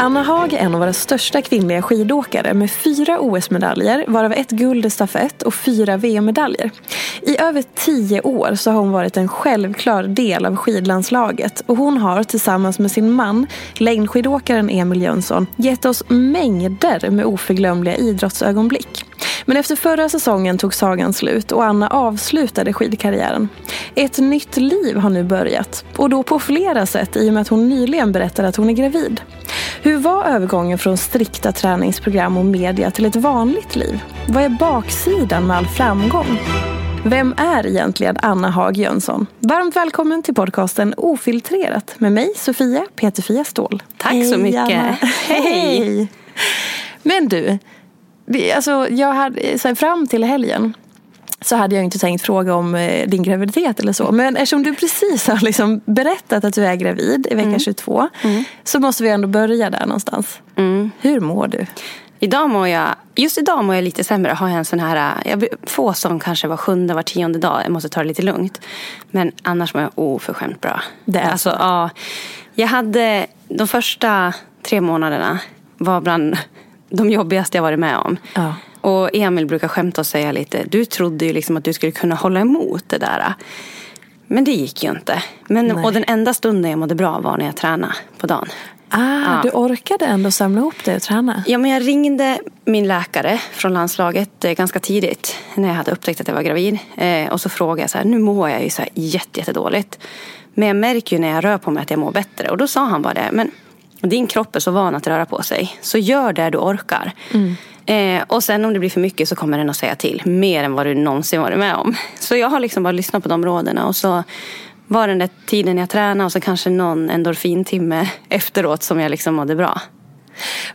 Anna Haag är en av våra största kvinnliga skidåkare med fyra OS-medaljer, varav ett guld i stafett och fyra VM-medaljer. I över tio år så har hon varit en självklar del av skidlandslaget och hon har tillsammans med sin man, längdskidåkaren Emil Jönsson, gett oss mängder med oförglömliga idrottsögonblick. Men efter förra säsongen tog sagan slut och Anna avslutade skidkarriären. Ett nytt liv har nu börjat och då på flera sätt i och med att hon nyligen berättade att hon är gravid. Hur var övergången från strikta träningsprogram och media till ett vanligt liv? Vad är baksidan med all framgång? Vem är egentligen Anna Haag Jönsson? Varmt välkommen till podcasten Ofiltrerat med mig Sofia Peterfia Ståhl. Tack Hej, så mycket. Anna. Hej! Men du, alltså, jag hade, så här, fram till helgen så hade jag inte tänkt fråga om eh, din graviditet eller så. Men eftersom du precis har liksom berättat att du är gravid i vecka mm. 22 mm. så måste vi ändå börja där någonstans. Mm. Hur mår du? Idag mår jag, just idag mår jag lite sämre. Har jag en sån här, jag får som kanske var sjunde, var tionde dag. Jag måste ta det lite lugnt. Men annars mår jag oförskämt bra. Det är alltså, ja, jag hade de första tre månaderna var bland de jobbigaste jag varit med om. Ja. Och Emil brukar skämta och säga lite, du trodde ju liksom att du skulle kunna hålla emot det där. Men det gick ju inte. Men, och den enda stunden jag mådde bra var när jag tränade på dagen. Ah, ja. Du orkade ändå samla ihop dig och träna? Ja, men jag ringde min läkare från landslaget eh, ganska tidigt när jag hade upptäckt att jag var gravid. Eh, och så frågade jag så här, nu mår jag ju så här jättedåligt. Men jag märker ju när jag rör på mig att jag mår bättre. Och då sa han bara det, men din kropp är så van att röra på sig. Så gör det du orkar. Mm. Eh, och sen om det blir för mycket så kommer den att säga till. Mer än vad du någonsin varit med om. Så jag har liksom bara lyssnat på de rådena. Och så var den där tiden jag tränade och så kanske någon endorfintimme efteråt som jag liksom mådde bra.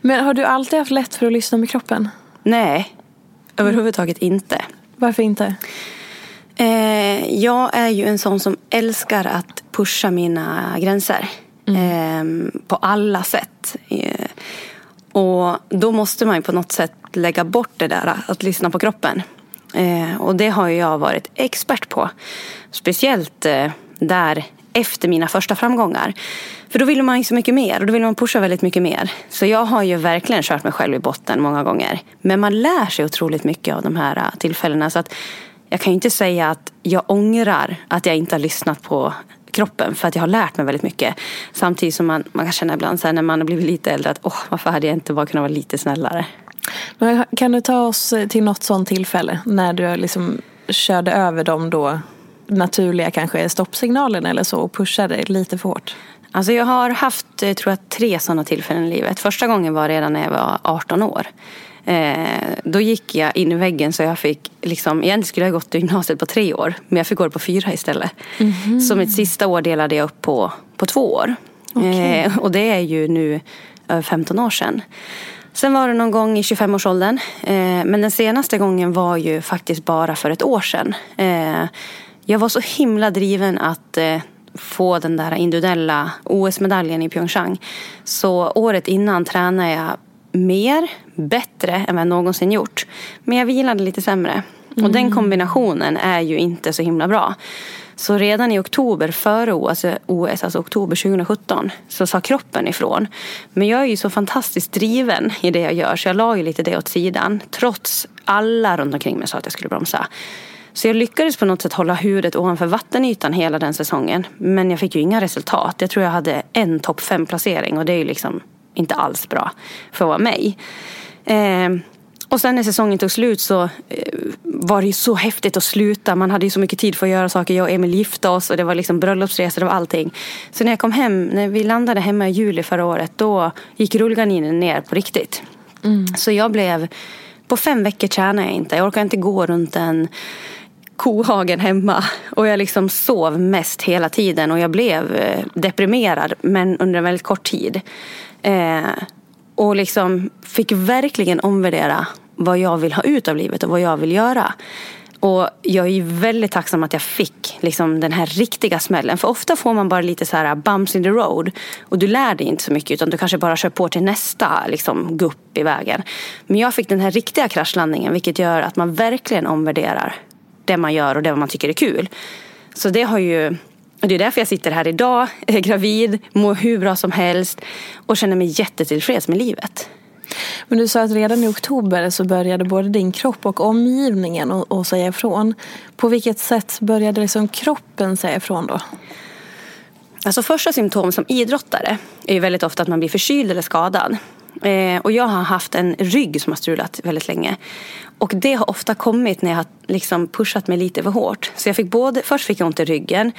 Men har du alltid haft lätt för att lyssna med kroppen? Nej, överhuvudtaget inte. Varför inte? Eh, jag är ju en sån som älskar att pusha mina gränser. Mm. Eh, på alla sätt. Och då måste man ju på något sätt lägga bort det där att lyssna på kroppen. Eh, och det har jag varit expert på. Speciellt eh, där efter mina första framgångar. För då vill man ju så mycket mer och då vill man pusha väldigt mycket mer. Så jag har ju verkligen kört mig själv i botten många gånger. Men man lär sig otroligt mycket av de här eh, tillfällena. Så att jag kan ju inte säga att jag ångrar att jag inte har lyssnat på kroppen för att jag har lärt mig väldigt mycket. Samtidigt som man, man kan känna ibland så här, när man har blivit lite äldre att åh, varför hade jag inte bara kunnat vara lite snällare? Men kan du ta oss till något sånt tillfälle när du liksom körde över de då naturliga kanske stoppsignalerna eller så och pushade lite för hårt? Alltså jag har haft, eh, tror jag, tre sådana tillfällen i livet. Första gången var redan när jag var 18 år. Eh, då gick jag in i väggen så jag fick, liksom, egentligen skulle jag gått gymnasiet på tre år. Men jag fick gå på fyra istället. Mm. Så mitt sista år delade jag upp på, på två år. Okay. Eh, och det är ju nu över 15 år sedan. Sen var det någon gång i 25-årsåldern. Eh, men den senaste gången var ju faktiskt bara för ett år sedan. Eh, jag var så himla driven att eh, få den där individuella OS-medaljen i Pyeongchang. Så året innan tränade jag mer, bättre än vad jag någonsin gjort. Men jag vilade lite sämre. Mm. Och den mm. kombinationen är ju inte så himla bra. Så redan i oktober före OS, OS, alltså oktober 2017, så sa kroppen ifrån. Men jag är ju så fantastiskt driven i det jag gör så jag la ju lite det åt sidan. Trots alla runt omkring mig sa att jag skulle bromsa. Så jag lyckades på något sätt hålla huvudet ovanför vattenytan hela den säsongen. Men jag fick ju inga resultat. Jag tror jag hade en topp fem placering och det är ju liksom inte alls bra för att vara mig. Eh, och sen när säsongen tog slut så eh, var det ju så häftigt att sluta. Man hade ju så mycket tid för att göra saker. Jag och Emil gifte oss och det var liksom bröllopsresor, var allting. Så när jag kom hem, när vi landade hemma i juli förra året, då gick rullgardinen ner på riktigt. Mm. Så jag blev, på fem veckor tränade jag inte. Jag orkade inte gå runt en kohagen hemma. Och jag liksom sov mest hela tiden och jag blev eh, deprimerad men under en väldigt kort tid. Eh, och liksom fick verkligen omvärdera vad jag vill ha ut av livet och vad jag vill göra. Och jag är väldigt tacksam att jag fick liksom, den här riktiga smällen. För ofta får man bara lite så här bumps in the road. Och du lär dig inte så mycket utan du kanske bara kör på till nästa liksom, gupp i vägen. Men jag fick den här riktiga kraschlandningen vilket gör att man verkligen omvärderar det man gör och det man tycker är kul. Så det har ju det är därför jag sitter här idag, är gravid, mår hur bra som helst och känner mig jättetillfreds med livet. Men du sa att redan i oktober så började både din kropp och omgivningen att säga ifrån. På vilket sätt började liksom kroppen säga ifrån då? Alltså första symptom som idrottare är ju väldigt ofta att man blir förkyld eller skadad. Eh, och jag har haft en rygg som har strulat väldigt länge. Och det har ofta kommit när jag har liksom pushat mig lite för hårt. Så jag fick både, först fick jag ont i ryggen.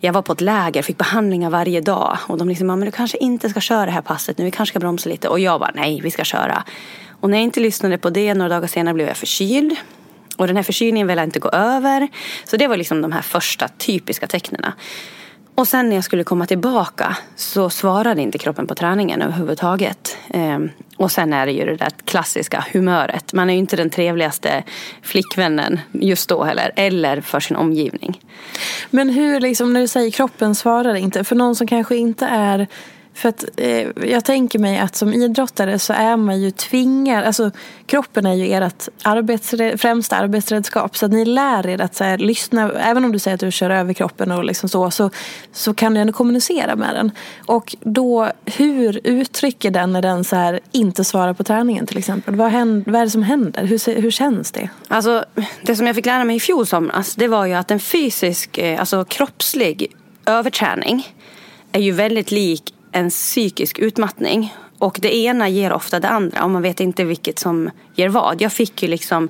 Jag var på ett läger, fick behandlingar varje dag. Och de liksom, men du kanske inte ska köra det här passet nu, vi kanske ska bromsa lite. Och jag bara, nej, vi ska köra. Och när jag inte lyssnade på det, några dagar senare blev jag förkyld. Och den här förkylningen ville jag inte gå över. Så det var liksom de här första typiska tecknena. Och sen när jag skulle komma tillbaka så svarade inte kroppen på träningen överhuvudtaget. Ehm, och sen är det ju det där klassiska humöret. Man är ju inte den trevligaste flickvännen just då heller. Eller för sin omgivning. Men hur, liksom, när du säger kroppen svarar inte. För någon som kanske inte är för att eh, jag tänker mig att som idrottare så är man ju tvingad, alltså kroppen är ju ert arbetsre, främsta arbetsredskap. Så att ni lär er att så här, lyssna, även om du säger att du kör över kroppen och liksom så, så, så kan du ändå kommunicera med den. Och då, hur uttrycker den när den så här, inte svarar på träningen till exempel? Vad, händer, vad är det som händer? Hur, hur känns det? Alltså, det som jag fick lära mig i fjol somras, det var ju att en fysisk, eh, alltså kroppslig överträning är ju väldigt lik en psykisk utmattning. Och det ena ger ofta det andra och man vet inte vilket som ger vad. Jag fick ju liksom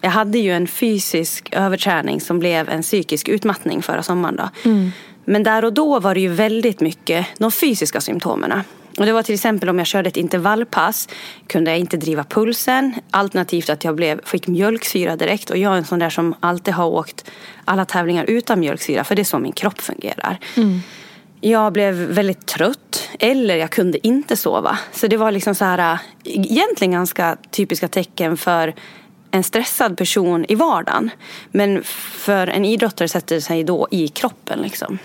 jag hade ju en fysisk överträning som blev en psykisk utmattning förra sommaren. Då. Mm. Men där och då var det ju väldigt mycket de fysiska symptomen. Och det var till exempel om jag körde ett intervallpass kunde jag inte driva pulsen. Alternativt att jag blev, fick mjölksyra direkt. Och jag är en sån där som alltid har åkt alla tävlingar utan mjölksyra. För det är så min kropp fungerar. Mm. Jag blev väldigt trött eller jag kunde inte sova. Så det var liksom så här, egentligen ganska typiska tecken för en stressad person i vardagen. Men för en idrottare sätter det sig då i kroppen liksom.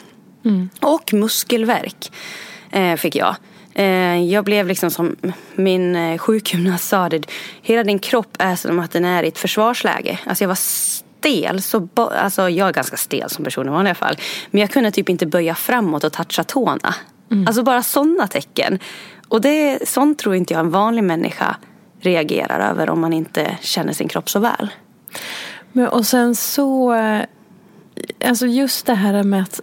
Mm. Och muskelvärk eh, fick jag. Eh, jag blev liksom som min eh, sjukgymnast sa det. Hela din kropp är som att den är i ett försvarsläge. Alltså jag var stel. Så alltså, jag är ganska stel som person i vanliga fall. Men jag kunde typ inte böja framåt och toucha tårna. Mm. Alltså bara sådana tecken. Och det, sånt tror inte jag en vanlig människa reagerar över om man inte känner sin kropp så väl. Men, och sen så, eh, alltså just det här med att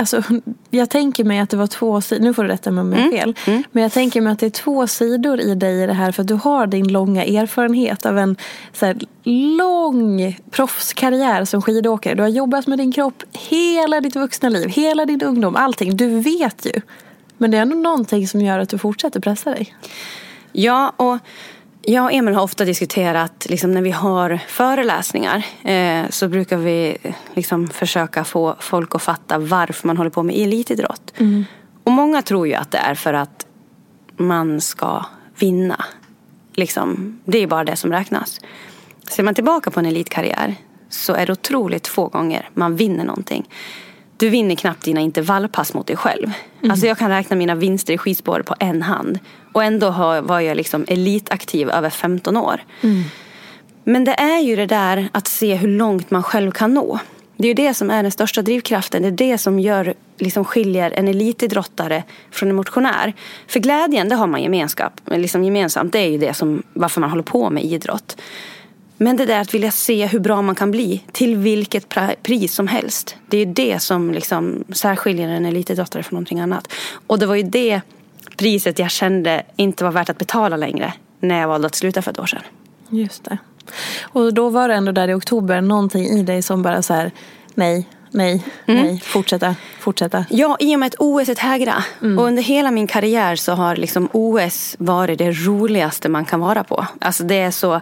Alltså, jag tänker mig att det var två sidor, nu får du rätta mig om jag har mm. fel. Mm. Men jag tänker mig att det är två sidor i dig i det här. För att du har din långa erfarenhet av en så här, lång proffskarriär som skidåkare. Du har jobbat med din kropp hela ditt vuxna liv, hela din ungdom, allting. Du vet ju. Men det är ändå någonting som gör att du fortsätter pressa dig. Ja, och jag och Emil har ofta diskuterat, liksom, när vi har föreläsningar eh, så brukar vi liksom, försöka få folk att fatta varför man håller på med elitidrott. Mm. Och många tror ju att det är för att man ska vinna. Liksom, det är bara det som räknas. Ser man tillbaka på en elitkarriär så är det otroligt få gånger man vinner någonting. Du vinner knappt dina intervallpass mot dig själv. Mm. Alltså jag kan räkna mina vinster i skidspår på en hand. Och ändå var jag liksom elitaktiv över 15 år. Mm. Men det är ju det där att se hur långt man själv kan nå. Det är ju det som är den största drivkraften. Det är det som gör, liksom skiljer en elitidrottare från en motionär. För glädjen, det har man gemenskap, liksom gemensamt. Det är ju det som, varför man håller på med idrott. Men det där att vilja se hur bra man kan bli till vilket pris som helst. Det är det som liksom särskiljer en elitidrottare från någonting annat. Och det var ju det priset jag kände inte var värt att betala längre när jag valde att sluta för ett år sedan. Just det. Och då var det ändå där i oktober någonting i dig som bara så här, nej, nej, mm. nej, fortsätta, fortsätta. Ja, i och med att OS är ett hägra. Mm. Och under hela min karriär så har liksom OS varit det roligaste man kan vara på. Alltså det är så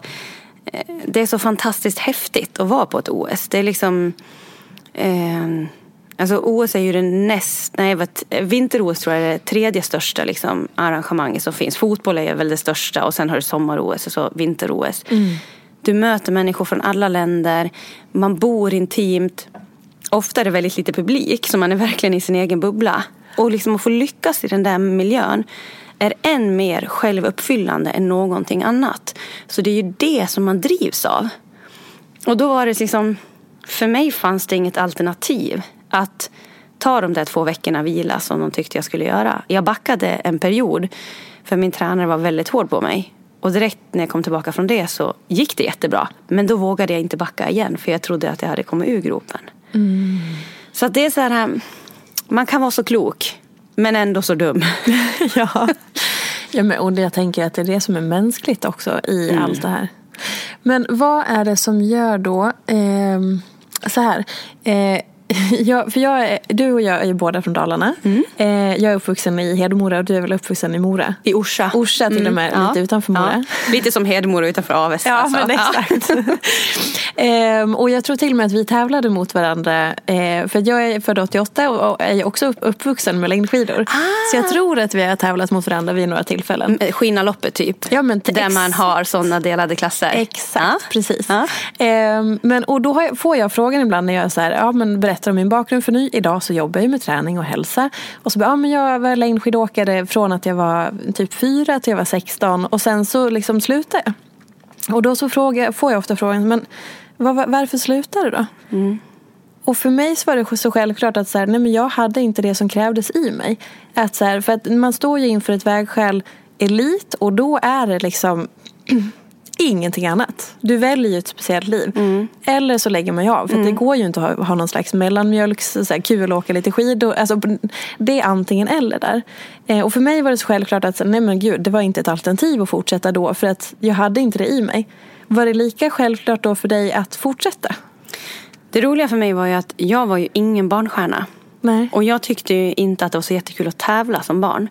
det är så fantastiskt häftigt att vara på ett OS. Det är liksom... Eh, alltså OS är ju det näst... Nej, vinter-OS tror jag är det tredje största liksom, arrangemanget som finns. Fotboll är väl det största och sen har du sommar-OS och så vinter-OS. Mm. Du möter människor från alla länder. Man bor intimt. Ofta är det väldigt lite publik så man är verkligen i sin egen bubbla. Och liksom att få lyckas i den där miljön är än mer självuppfyllande än någonting annat. Så det är ju det som man drivs av. Och då var det liksom, för mig fanns det inget alternativ att ta de där två veckorna vila som de tyckte jag skulle göra. Jag backade en period för min tränare var väldigt hård på mig. Och direkt när jag kom tillbaka från det så gick det jättebra. Men då vågade jag inte backa igen för jag trodde att jag hade kommit ur gropen. Mm. Så det är så här, man kan vara så klok men ändå så dum. ja. ja men, och jag tänker att det är det som är mänskligt också i mm. allt det här. Men vad är det som gör då, eh, så här, eh, jag, för jag är, du och jag är ju båda från Dalarna. Mm. Eh, jag är uppvuxen i Hedemora och du är väl uppvuxen i Mora? I Orsa. Orsa till och med, mm. lite utanför Mora. Ja. Lite som Hedemora utanför Avesta. Ja, alltså. men exakt. eh, och jag tror till och med att vi tävlade mot varandra. Eh, för jag är född 88 och är också uppvuxen med längdskidor. Ah. Så jag tror att vi har tävlat mot varandra vid några tillfällen. Mm, Skinnaloppet typ. Ja, men Där man har sådana delade klasser. Exakt, ah. precis. Ah. men, och då jag, får jag frågan ibland när jag är så här, ja, men berättar om min bakgrund för ny. Idag så jobbar jag med träning och hälsa. Och så ja men jag var längdskidåkare från att jag var typ fyra till jag var 16 och sen så liksom slutade jag. Och då så frågar, får jag ofta frågan, men var, varför slutade du då? Mm. Och för mig så var det så självklart att så här, nej men jag hade inte det som krävdes i mig. Att så här, för att man står ju inför ett vägskäl elit och då är det liksom ingenting annat. Du väljer ju ett speciellt liv. Mm. Eller så lägger man ju av. För mm. det går ju inte att ha, ha någon slags mellanmjölks, så här, kul åka lite skidor. Alltså, det är antingen eller där. Eh, och för mig var det så självklart att nej men gud, det var inte ett alternativ att fortsätta då. För att jag hade inte det i mig. Var det lika självklart då för dig att fortsätta? Det roliga för mig var ju att jag var ju ingen barnstjärna. Nej. Och jag tyckte ju inte att det var så jättekul att tävla som barn.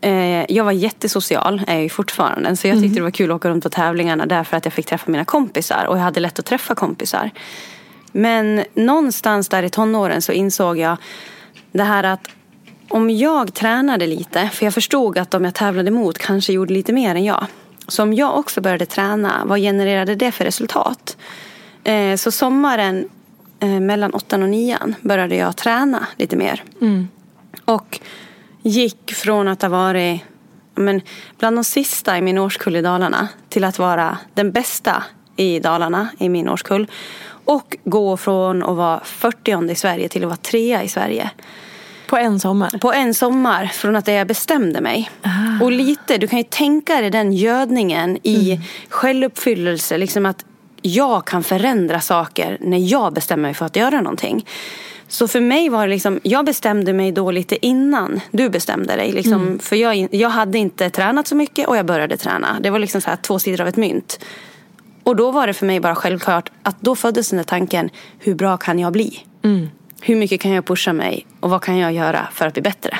Eh, jag var jättesocial, är jag ju fortfarande. Så jag tyckte mm. det var kul att åka runt på tävlingarna därför att jag fick träffa mina kompisar. Och jag hade lätt att träffa kompisar. Men någonstans där i tonåren så insåg jag det här att om jag tränade lite, för jag förstod att de jag tävlade mot kanske gjorde lite mer än jag. Så om jag också började träna, vad genererade det för resultat? Eh, så sommaren eh, mellan åttan och nian började jag träna lite mer. Mm. Och gick från att ha varit men, bland de sista i min årskull i Dalarna till att vara den bästa i Dalarna i min årskull. Och gå från att vara 40 i Sverige till att vara trea i Sverige. På en sommar? På en sommar, från att jag bestämde mig. Ah. Och lite, du kan ju tänka dig den gödningen i mm. självuppfyllelse. Liksom att jag kan förändra saker när jag bestämmer mig för att göra någonting. Så för mig var det liksom, jag bestämde mig då lite innan du bestämde dig. Liksom, mm. För jag, jag hade inte tränat så mycket och jag började träna. Det var liksom så här två sidor av ett mynt. Och då var det för mig bara självklart att då föddes den där tanken, hur bra kan jag bli? Mm. Hur mycket kan jag pusha mig och vad kan jag göra för att bli bättre?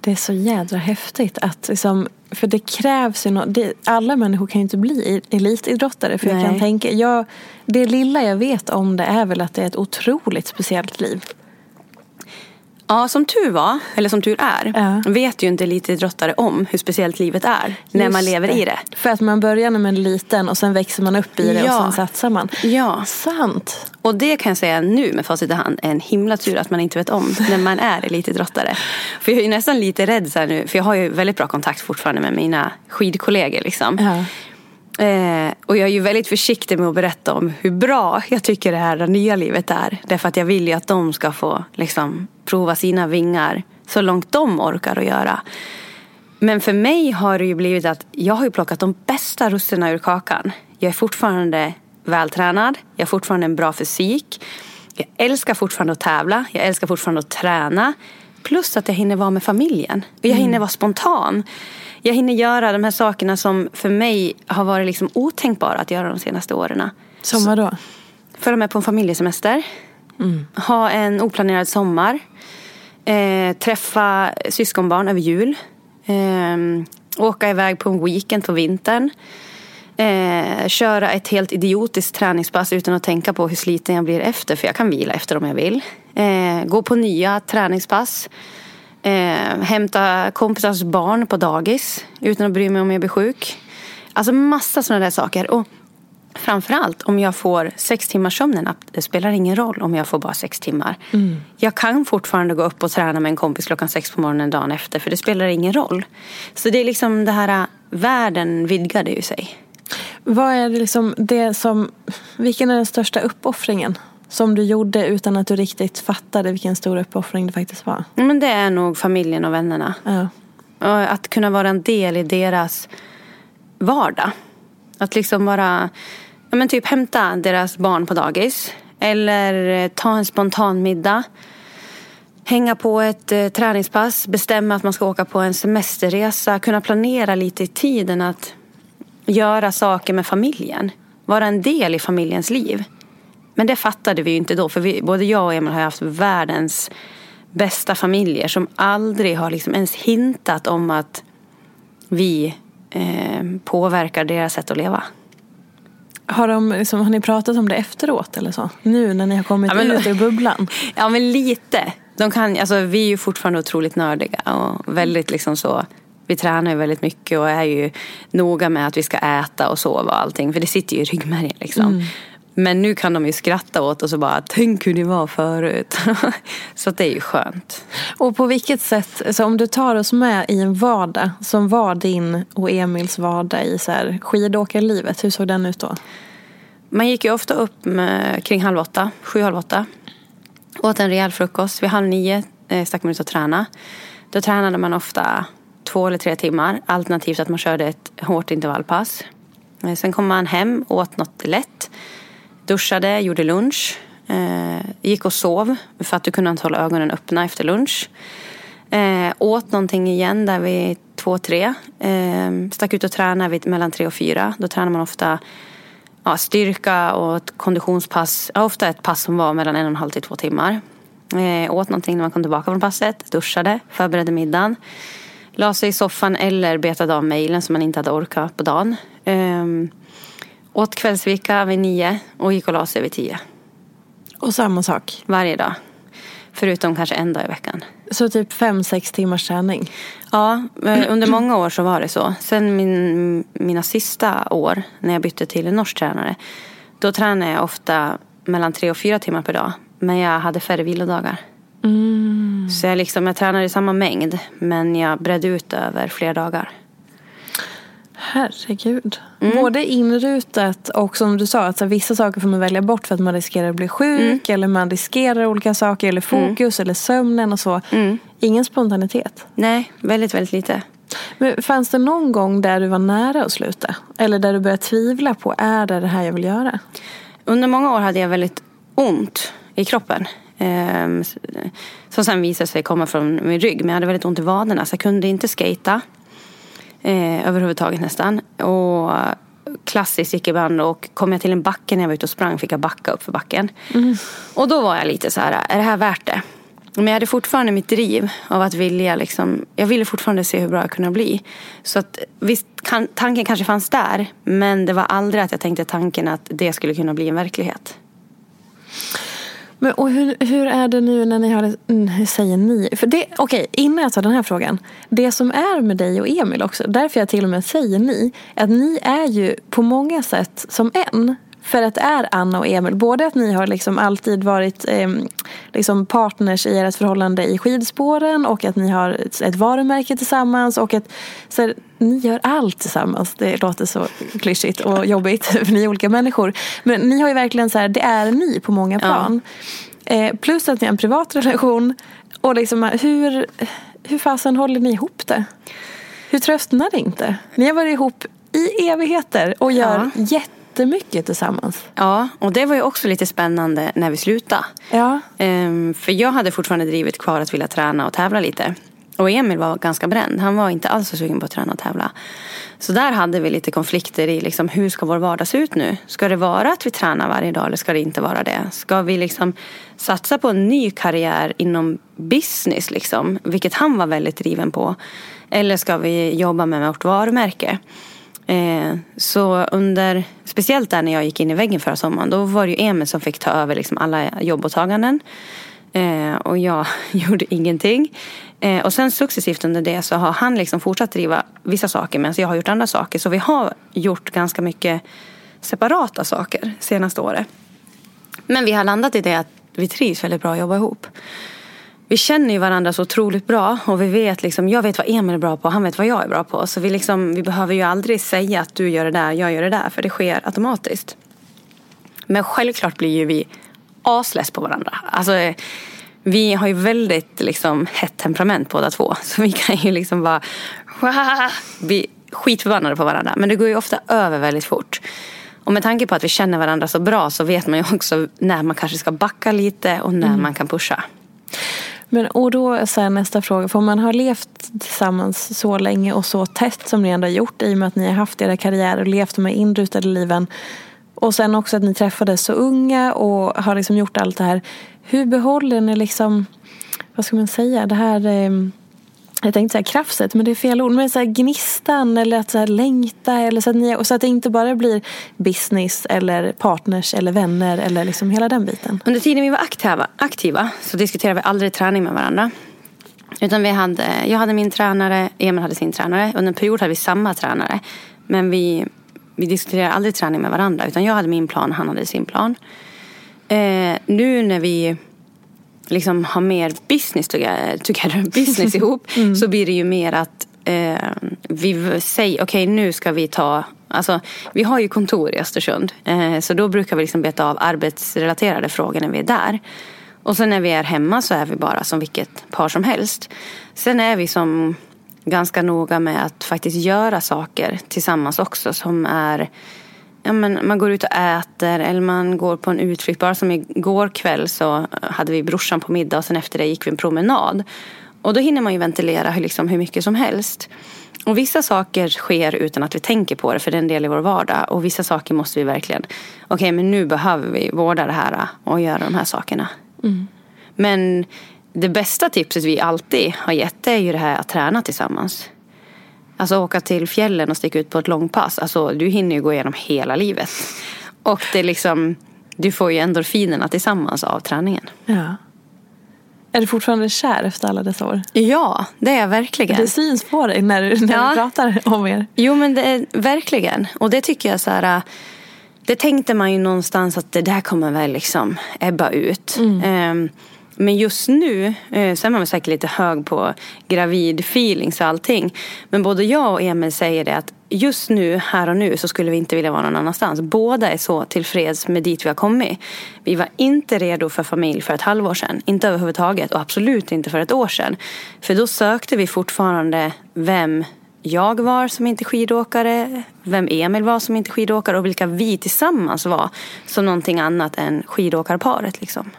Det är så jädra häftigt att liksom För det krävs ju något. Det, alla människor kan ju inte bli elitidrottare. För jag kan tänka, jag, det lilla jag vet om det är väl att det är ett otroligt speciellt liv. Ja, som tur var, eller som tur är, Ja. vet ju inte elitidrottare om hur speciellt livet är när man Just lever i det. För att man börjar när man är liten och sen växer man upp i det Ja. och sen satsar man. Ja. Sant. Och det kan jag säga nu med facit i hand är en himla tur att man inte vet om när man är elitidrottare. För jag är ju nästan lite rädd så nu, för jag har ju väldigt bra kontakt fortfarande med mina skidkollegor liksom. Ja. Eh, och jag är ju väldigt försiktig med att berätta om hur bra jag tycker det här nya livet är. Därför att jag vill ju att de ska få liksom, prova sina vingar så långt de orkar att göra. Men för mig har det ju blivit att jag har ju plockat de bästa russinen ur kakan. Jag är fortfarande vältränad, jag har fortfarande en bra fysik. Jag älskar fortfarande att tävla, jag älskar fortfarande att träna. Plus att jag hinner vara med familjen. Och jag hinner vara spontan. Jag hinner göra de här sakerna som för mig har varit liksom otänkbara att göra de senaste åren. Som vadå? Följa med på en familjesemester. Ha en oplanerad sommar. Eh, träffa syskonbarn över jul. Eh, åka iväg på en weekend på vintern. Eh, köra ett helt idiotiskt träningspass utan att tänka på hur sliten jag blir efter. För jag kan vila efter om jag vill. Eh, gå på nya träningspass. Eh, hämta kompisars barn på dagis utan att bry mig om jag blir sjuk. Alltså massa sådana där saker. Och Framförallt om jag får sex timmars sömn. Det spelar ingen roll om jag får bara sex timmar. Jag kan fortfarande gå upp och träna med en kompis klockan sex på morgonen dagen efter. För det spelar ingen roll. Så det är liksom det här, äh, världen vidgade ju sig. Vad är det liksom det som, vilken är den största uppoffringen som du gjorde utan att du riktigt fattade vilken stor uppoffring det faktiskt var? Men det är nog familjen och vännerna. Ja. Och Att kunna vara en del i deras vardag. Att liksom vara, ja men typ hämta deras barn på dagis. Eller eh, ta en spontan middag. Hänga på ett eh, träningspass. Bestämma att man ska åka på en semesterresa. Kunna planera lite i tiden att göra saker med familjen. Vara en del i familjens liv. Men det fattade vi ju inte då. För vi, både jag och Emil har haft världens bästa familjer som aldrig har liksom ens hintat om att vi eh, påverkar deras sätt att leva. Har, de, liksom, har ni pratat om det efteråt eller så? Nu när ni har kommit Ja, men- ut ur bubblan? Ja, men lite. De kan, alltså, vi är ju fortfarande otroligt nördiga och väldigt liksom så. Vi tränar ju väldigt mycket och är ju noga med att vi ska äta och sova och allting. För det sitter ju i ryggmärgen liksom. Men nu kan de ju skratta åt oss och bara, tänk hur ni var förut. så det är ju skönt. Och på vilket sätt, så om du tar oss med i en vardag som var din och Emils vardag i så här skidåkarlivet, hur såg den ut då? Man gick ju ofta upp med, kring halv åtta, sju, halv åtta. Åt en rejäl frukost. Vid halv nio eh, stack man ut och träna. Då tränade man ofta två eller tre timmar. Alternativt att man körde ett hårt intervallpass. Eh, sen kom man hem, åt något lätt. Duschade, gjorde lunch. Eh, gick och sov för att du kunde inte hålla ögonen öppna efter lunch. Eh, åt någonting igen där vid två, tre. Eh, stack ut och tränade vid mellan tre och fyra. Då tränar man ofta ja, styrka och ett konditionspass. Ja, ofta ett pass som var mellan en och en halv till två timmar. Eh, åt någonting när man kom tillbaka från passet. Duschade, förberedde middagen. La sig i soffan eller betade av mejlen som man inte hade orkat på dagen. Eh, åt kvällsvika vid nio och gick och la sig vid tio. Och samma sak. Varje dag. Förutom kanske en dag i veckan. Så typ fem, sex timmars träning. Ja, under många år så var det så. Sen min, mina sista år när jag bytte till en norsk tränare. Då tränade jag ofta mellan tre och fyra timmar per dag. Men jag hade färre vilodagar. Så jag, liksom, jag tränade i samma mängd. Men jag bredde ut över flera dagar. Herregud. Både inrutat och som du sa, att så vissa saker får man välja bort för att man riskerar att bli sjuk. Eller man riskerar olika saker. Eller fokus eller sömnen och så. Ingen spontanitet. Nej, väldigt, väldigt lite. Men fanns det någon gång där du var nära att sluta? Eller där du började tvivla på, är det det här jag vill göra? Under många år hade jag väldigt ont i kroppen. Ehm, som sen visade sig komma från min rygg. Men jag hade väldigt ont i vaderna så jag kunde inte skata eh, överhuvudtaget nästan. Och klassiskt gick ibland och kom jag till en backe när jag var ute och sprang fick jag backa upp för backen. Och då var jag lite så här, är det här värt det? Men jag hade fortfarande mitt driv av att vilja liksom, jag ville fortfarande se hur bra jag kunde bli. Så att visst, kan, tanken kanske fanns där. Men det var aldrig att jag tänkte tanken att det skulle kunna bli en verklighet. Men, och hur, hur är det nu när ni har, hur säger ni? För det, okej, innan jag tar den här frågan. Det som är med dig och Emil också, därför jag till och med säger ni, är att ni är ju på många sätt som en. För att är Anna och Emil, både att ni har liksom alltid varit eh, liksom partners i ert förhållande i skidspåren och att ni har ett, ett varumärke tillsammans och att så här, ni gör allt tillsammans. Det låter så klyschigt och jobbigt för ni är olika människor. Men ni har ju verkligen så här, det är ni på många plan. Ja. Eh, plus att ni har en privat relation. Och liksom, hur, hur fasen håller ni ihop det? Hur tröstnar det inte? Ni har varit ihop i evigheter och gör ja. jätte jättemycket tillsammans. Ja, och det var ju också lite spännande när vi slutade. Ja. Ehm, för jag hade fortfarande drivet kvar att vilja träna och tävla lite. Och Emil var ganska bränd. Han var inte alls så sugen på att träna och tävla. Så där hade vi lite konflikter i liksom, hur ska vår vardag se ut nu? Ska det vara att vi tränar varje dag eller ska det inte vara det? Ska vi liksom satsa på en ny karriär inom business, liksom, vilket han var väldigt driven på? Eller ska vi jobba med vårt varumärke? Eh, så under, speciellt där när jag gick in i väggen förra sommaren, då var det ju Emil som fick ta över liksom alla jobbåtaganden. Eh, och jag gjorde ingenting. Eh, och sen successivt under det så har han liksom fortsatt driva vissa saker medan jag har gjort andra saker. Så vi har gjort ganska mycket separata saker senaste året. Men vi har landat i det att vi trivs väldigt bra att jobba ihop vi känner ju varandra så otroligt bra och vi vet liksom, jag vet vad Emil är bra på, han vet vad jag är bra på. Så vi, liksom, vi behöver ju aldrig säga att du gör det där, jag gör det där, för det sker automatiskt. Men självklart blir ju vi asless på varandra. Alltså, vi har ju väldigt liksom, hett temperament båda två. Så vi kan ju liksom bara bli skitförbannade på varandra. Men det går ju ofta över väldigt fort. Och med tanke på att vi känner varandra så bra så vet man ju också när man kanske ska backa lite och när mm. man kan pusha. Men, och då så nästa fråga, för om man har levt tillsammans så länge och så tätt som ni ändå har gjort i och med att ni har haft era karriärer och levt de här inrutade liven. Och sen också att ni träffades så unga och har liksom gjort allt det här. Hur behåller ni liksom, vad ska man säga, det här eh, jag tänkte säga krafset, men det är fel ord. Men så här gnistan eller att så här längta. Eller så, att ni, så att det inte bara blir business eller partners eller vänner eller liksom hela den biten. Under tiden vi var aktiva, aktiva så diskuterade vi aldrig träning med varandra. Utan vi hade, jag hade min tränare, Emil hade sin tränare. Under en period hade vi samma tränare. Men vi, vi diskuterade aldrig träning med varandra. Utan jag hade min plan, han hade sin plan. Eh, nu när vi liksom har mer business together, together business ihop mm. så blir det ju mer att eh, vi säger okej okay, nu ska vi ta Alltså, vi har ju kontor i Östersund eh, så då brukar vi liksom beta av arbetsrelaterade frågor när vi är där. Och sen när vi är hemma så är vi bara som vilket par som helst. Sen är vi som ganska noga med att faktiskt göra saker tillsammans också som är ja, men man går ut och äter eller man går på en utflykt. Bara som igår kväll så hade vi brorsan på middag och sen efter det gick vi en promenad. Och då hinner man ju ventilera hur, liksom, hur mycket som helst. Och vissa saker sker utan att vi tänker på det för det är en del i vår vardag. Och vissa saker måste vi verkligen, okej okay, men nu behöver vi vårda det här och göra de här sakerna. Mm. Men det bästa tipset vi alltid har gett är ju det här att träna tillsammans. Alltså åka till fjällen och sticka ut på ett långpass. Alltså du hinner ju gå igenom hela livet. Och det är liksom, du får ju endorfinerna tillsammans av träningen. Ja. Är du fortfarande kär efter alla dessa år? Ja, det är jag verkligen. Det syns på dig när, du, när ja. du pratar om er. Jo, men det är verkligen. Och det tycker jag så här. Det tänkte man ju någonstans att det där kommer väl liksom ebba ut. Mm. Um, men just nu eh, så är man väl säkert lite hög på gravid feelings och allting. Men både jag och Emil säger det att just nu, här och nu, så skulle vi inte vilja vara någon annanstans. Båda är så tillfreds med dit vi har kommit. Vi var inte redo för familj för ett halvår sedan. Inte överhuvudtaget och absolut inte för ett år sedan. För då sökte vi fortfarande vem jag var som inte skidåkare, vem Emil var som inte skidåkare och vilka vi tillsammans var som någonting annat än skidåkarparet. Liksom.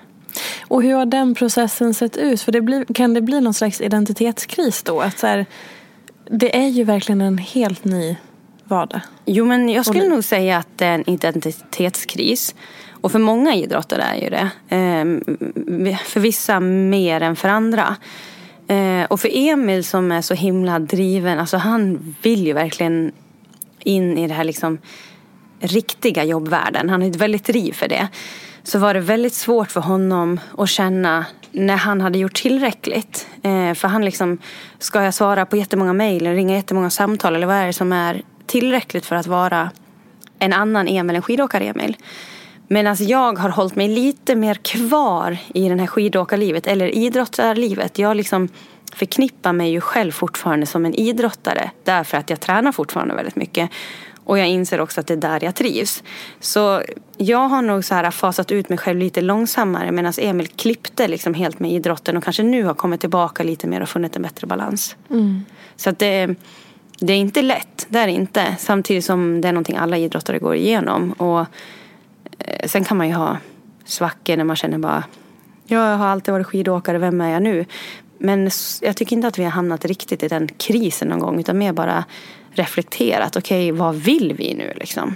Och hur har den processen sett ut? För det blir, kan det bli någon slags identitetskris då? Att så här, det är ju verkligen en helt ny vardag. Jo men jag skulle nog säga att det är en identitetskris. Och för många idrottare är ju det. Eh, för vissa mer än för andra. Eh, och för Emil som är så himla driven, alltså han vill ju verkligen in i det här liksom riktiga jobbvärlden. Han har ett väldigt driv för det. Så var det väldigt svårt för honom att känna när han hade gjort tillräckligt. Eh, för han liksom, ska jag svara på jättemånga mejl eller ringa jättemånga samtal eller vad är det som är tillräckligt för att vara en annan Emil än skidåkar-Emil? Medan alltså, jag har hållit mig lite mer kvar i den här skidåkarlivet eller idrottarlivet. Jag liksom förknippar mig ju själv fortfarande som en idrottare därför att jag tränar fortfarande väldigt mycket. Och jag inser också att det är där jag trivs. Så jag har nog så här fasat ut mig själv lite långsammare medan Emil klippte liksom helt med idrotten och kanske nu har kommit tillbaka lite mer och funnit en bättre balans. Mm. Så att det, det är inte lätt, det är det inte. Samtidigt som det är någonting alla idrottare går igenom. Och eh, sen kan man ju ha svackor när man känner bara jag har alltid varit skidåkare, vem är jag nu? Men jag tycker inte att vi har hamnat riktigt i den krisen någon gång utan mer bara reflekterat. Okej, okay, vad vill vi nu liksom?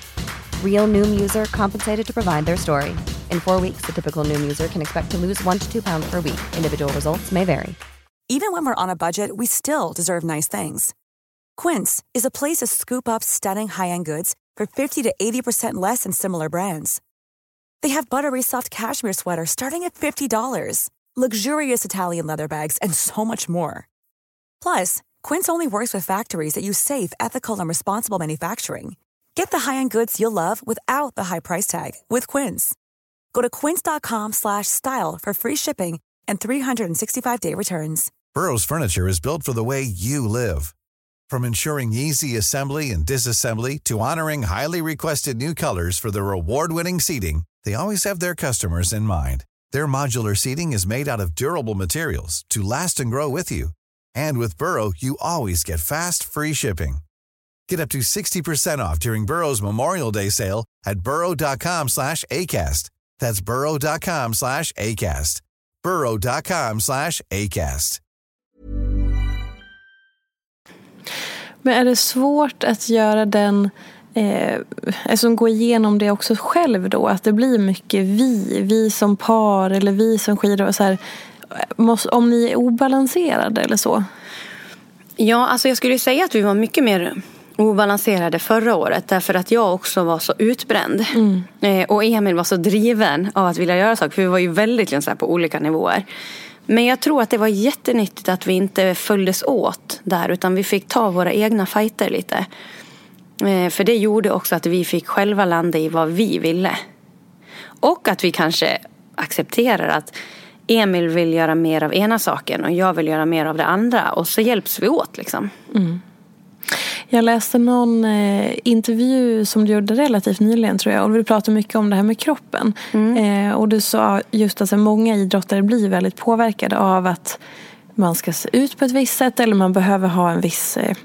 Real Noom user compensated to provide their story. In four weeks, the typical Noom user can expect to lose one to two pounds per week. Individual results may vary. Even when we're on a budget, we still deserve nice things. Quince is a place to scoop up stunning high end goods for 50 to 80% less than similar brands. They have buttery soft cashmere sweaters starting at $50, luxurious Italian leather bags, and so much more. Plus, Quince only works with factories that use safe, ethical, and responsible manufacturing. Get the high-end goods you'll love without the high price tag with Quince. Go to quince.com slash style for free shipping and 365-day returns. Burrow's furniture is built for the way you live. From ensuring easy assembly and disassembly to honoring highly requested new colors for their award-winning seating, they always have their customers in mind. Their modular seating is made out of durable materials to last and grow with you. And with Burrow, you always get fast, free shipping. Get up to 60% off during Burrow's Memorial Day sale at burrow.com slash ACAST. That's burrow.com slash ACAST. burrow.com slash ACAST. Men är det svårt att göra den, eh, alltså gå igenom det också själv då? Att det blir mycket vi, vi som par eller vi som skidor. Så här, måste, om ni är obalanserade eller så? Ja, alltså jag skulle säga att vi var mycket mer obalanserade förra året därför att jag också var så utbränd. Mm. Eh, och Emil var så driven av att vilja göra saker för vi var ju väldigt så på olika nivåer. Men jag tror att det var jättenyttigt att vi inte följdes åt där utan vi fick ta våra egna fighter lite. Eh, för det gjorde också att vi fick själva landa i vad vi ville. Och att vi kanske accepterar att Emil vill göra mer av ena saken och jag vill göra mer av det andra och så hjälps vi åt liksom. Mm. Jag läste någon eh, intervju som du gjorde relativt nyligen tror jag. Och du pratade mycket om det här med kroppen. Mm. Eh, och du sa just att många idrottare blir väldigt påverkade av att man ska se ut på ett visst sätt eller man behöver ha en viss eh,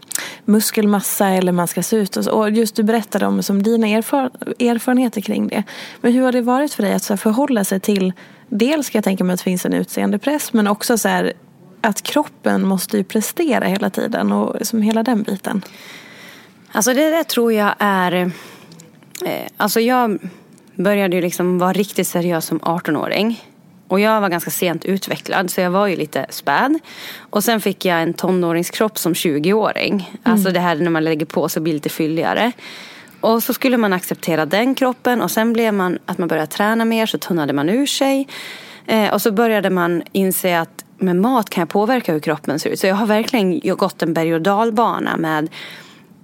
muskelmassa eller man ska se ut. Och, så. och just du berättade om som dina erfar erfarenheter kring det. Men hur har det varit för dig att så förhålla sig till Dels ska jag tänka mig att det finns en utseendepress men också så här, att kroppen måste ju prestera hela tiden och som hela den biten? Alltså det där tror jag är... Eh, alltså jag började ju liksom vara riktigt seriös som 18-åring. Och jag var ganska sent utvecklad så jag var ju lite späd. Och sen fick jag en tonåringskropp som 20-åring. Mm. Alltså det här när man lägger på så blir lite fylligare. Och så skulle man acceptera den kroppen och sen blev man att man började träna mer så tunnade man ur sig. Eh, och så började man inse att med mat kan jag påverka hur kroppen ser ut. Så jag har verkligen gått en berg och dalbana med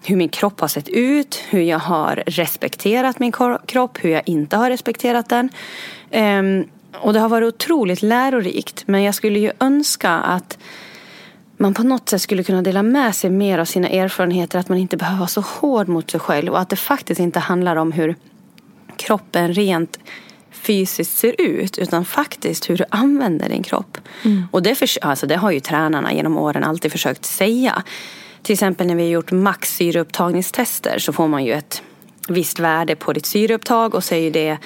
hur min kropp har sett ut, hur jag har respekterat min kropp, hur jag inte har respekterat den. Um, och det har varit otroligt lärorikt. Men jag skulle ju önska att man på något sätt skulle kunna dela med sig mer av sina erfarenheter. Att man inte behöver vara så hård mot sig själv. Och att det faktiskt inte handlar om hur kroppen rent fysiskt ser ut. Utan faktiskt hur du använder din kropp. Mm. Och det, för, alltså det har ju tränarna genom åren alltid försökt säga. Till exempel när vi har gjort max syreupptagningstester så får man ju ett visst värde på ditt syreupptag och så är ju det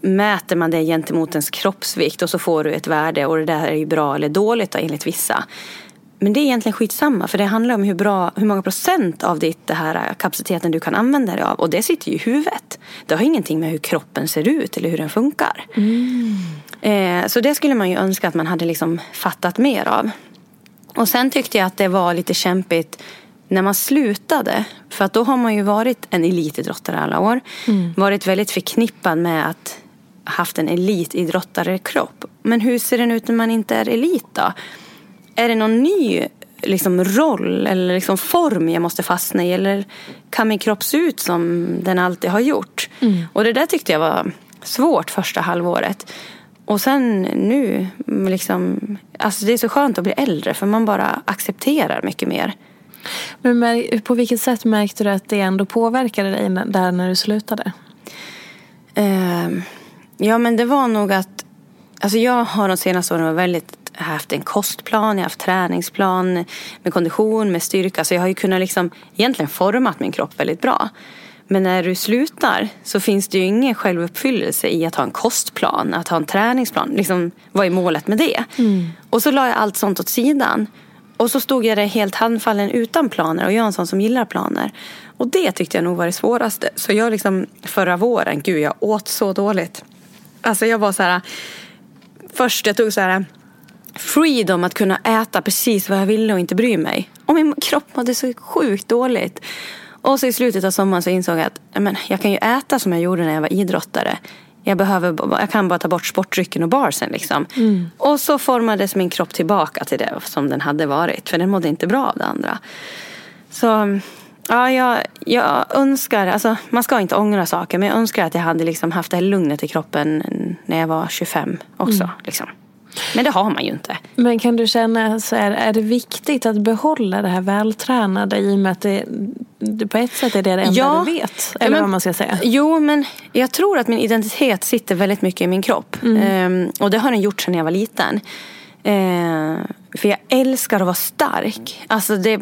mäter man det gentemot ens kroppsvikt och så får du ett värde och det där är ju bra eller dåligt då, enligt vissa. Men det är egentligen skitsamma för det handlar om hur, bra, hur många procent av ditt, det här kapaciteten du kan använda dig av. Och det sitter ju i huvudet. Det har ingenting med hur kroppen ser ut eller hur den funkar. Mm. Eh, så det skulle man ju önska att man hade liksom fattat mer av. Och sen tyckte jag att det var lite kämpigt när man slutade. För att då har man ju varit en elitidrottare alla år. Mm. Varit väldigt förknippad med att haft en elitidrottare-kropp. Men hur ser den ut när man inte är elit då? Är det någon ny liksom, roll eller liksom, form jag måste fastna i? Eller kan min kropp se ut som den alltid har gjort? Mm. Och det där tyckte jag var svårt första halvåret. Och sen nu, liksom, alltså det är så skönt att bli äldre för man bara accepterar mycket mer. Men på vilket sätt märkte du att det ändå påverkade dig där när du slutade? Uh, ja men det var nog att, alltså jag har de senaste åren väldigt haft en kostplan, jag har haft träningsplan med kondition, med styrka. Så jag har ju kunnat liksom egentligen format min kropp väldigt bra. Men när du slutar så finns det ju ingen självuppfyllelse i att ha en kostplan, att ha en träningsplan. Liksom, vad är målet med det? Mm. Och så la jag allt sånt åt sidan. Och så stod jag där helt handfallen utan planer och jag är en sån som gillar planer. Och det tyckte jag nog var det svåraste. Så jag liksom förra våren, gud jag åt så dåligt. Alltså jag var så här, först jag tog så här freedom att kunna äta precis vad jag ville och inte bry mig. Och min kropp mådde så sjukt dåligt. Och så i slutet av sommaren så insåg jag att men, jag kan ju äta som jag gjorde när jag var idrottare. Jag, behöver, jag kan bara ta bort sportdrycken och barsen. Liksom. Mm. Och så formades min kropp tillbaka till det som den hade varit. För den mådde inte bra av det andra. Så ja, jag, jag önskar, alltså, man ska inte ångra saker. Men jag önskar att jag hade liksom haft det här lugnet i kroppen när jag var 25 också. Mm. Liksom. Men det har man ju inte. Men kan du känna, så är, är det viktigt att behålla det här vältränade i och med att det, det på ett sätt är det det enda ja, du vet? Eller men, vad man ska säga. Jo, men jag tror att min identitet sitter väldigt mycket i min kropp. Mm. Ehm, och det har den gjort sedan jag var liten. Ehm, för jag älskar att vara stark. Alltså det,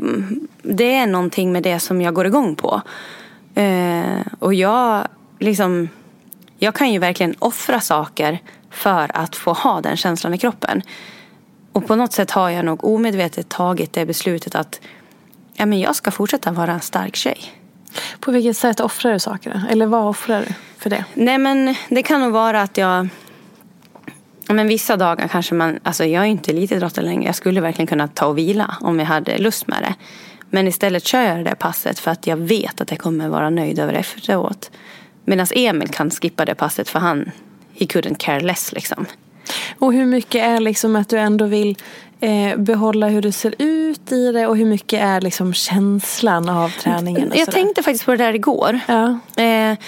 det är någonting med det som jag går igång på. Ehm, och jag liksom... Jag kan ju verkligen offra saker för att få ha den känslan i kroppen. Och på något sätt har jag nog omedvetet tagit det beslutet att ja, men jag ska fortsätta vara en stark tjej. På vilket sätt offrar du saker? Eller vad offrar du för det? Nej men det kan nog vara att jag men vissa dagar kanske man, alltså jag är inte elitidrottare längre. Jag skulle verkligen kunna ta och vila om jag hade lust med det. Men istället kör jag det där passet för att jag vet att jag kommer vara nöjd över efteråt. Medan Emil kan skippa det passet för han he couldn't care less liksom. Och hur mycket är liksom att du ändå vill eh, behålla hur du ser ut i det och hur mycket är liksom känslan av träningen? Jag tänkte faktiskt på det där igår. Ja. Eh,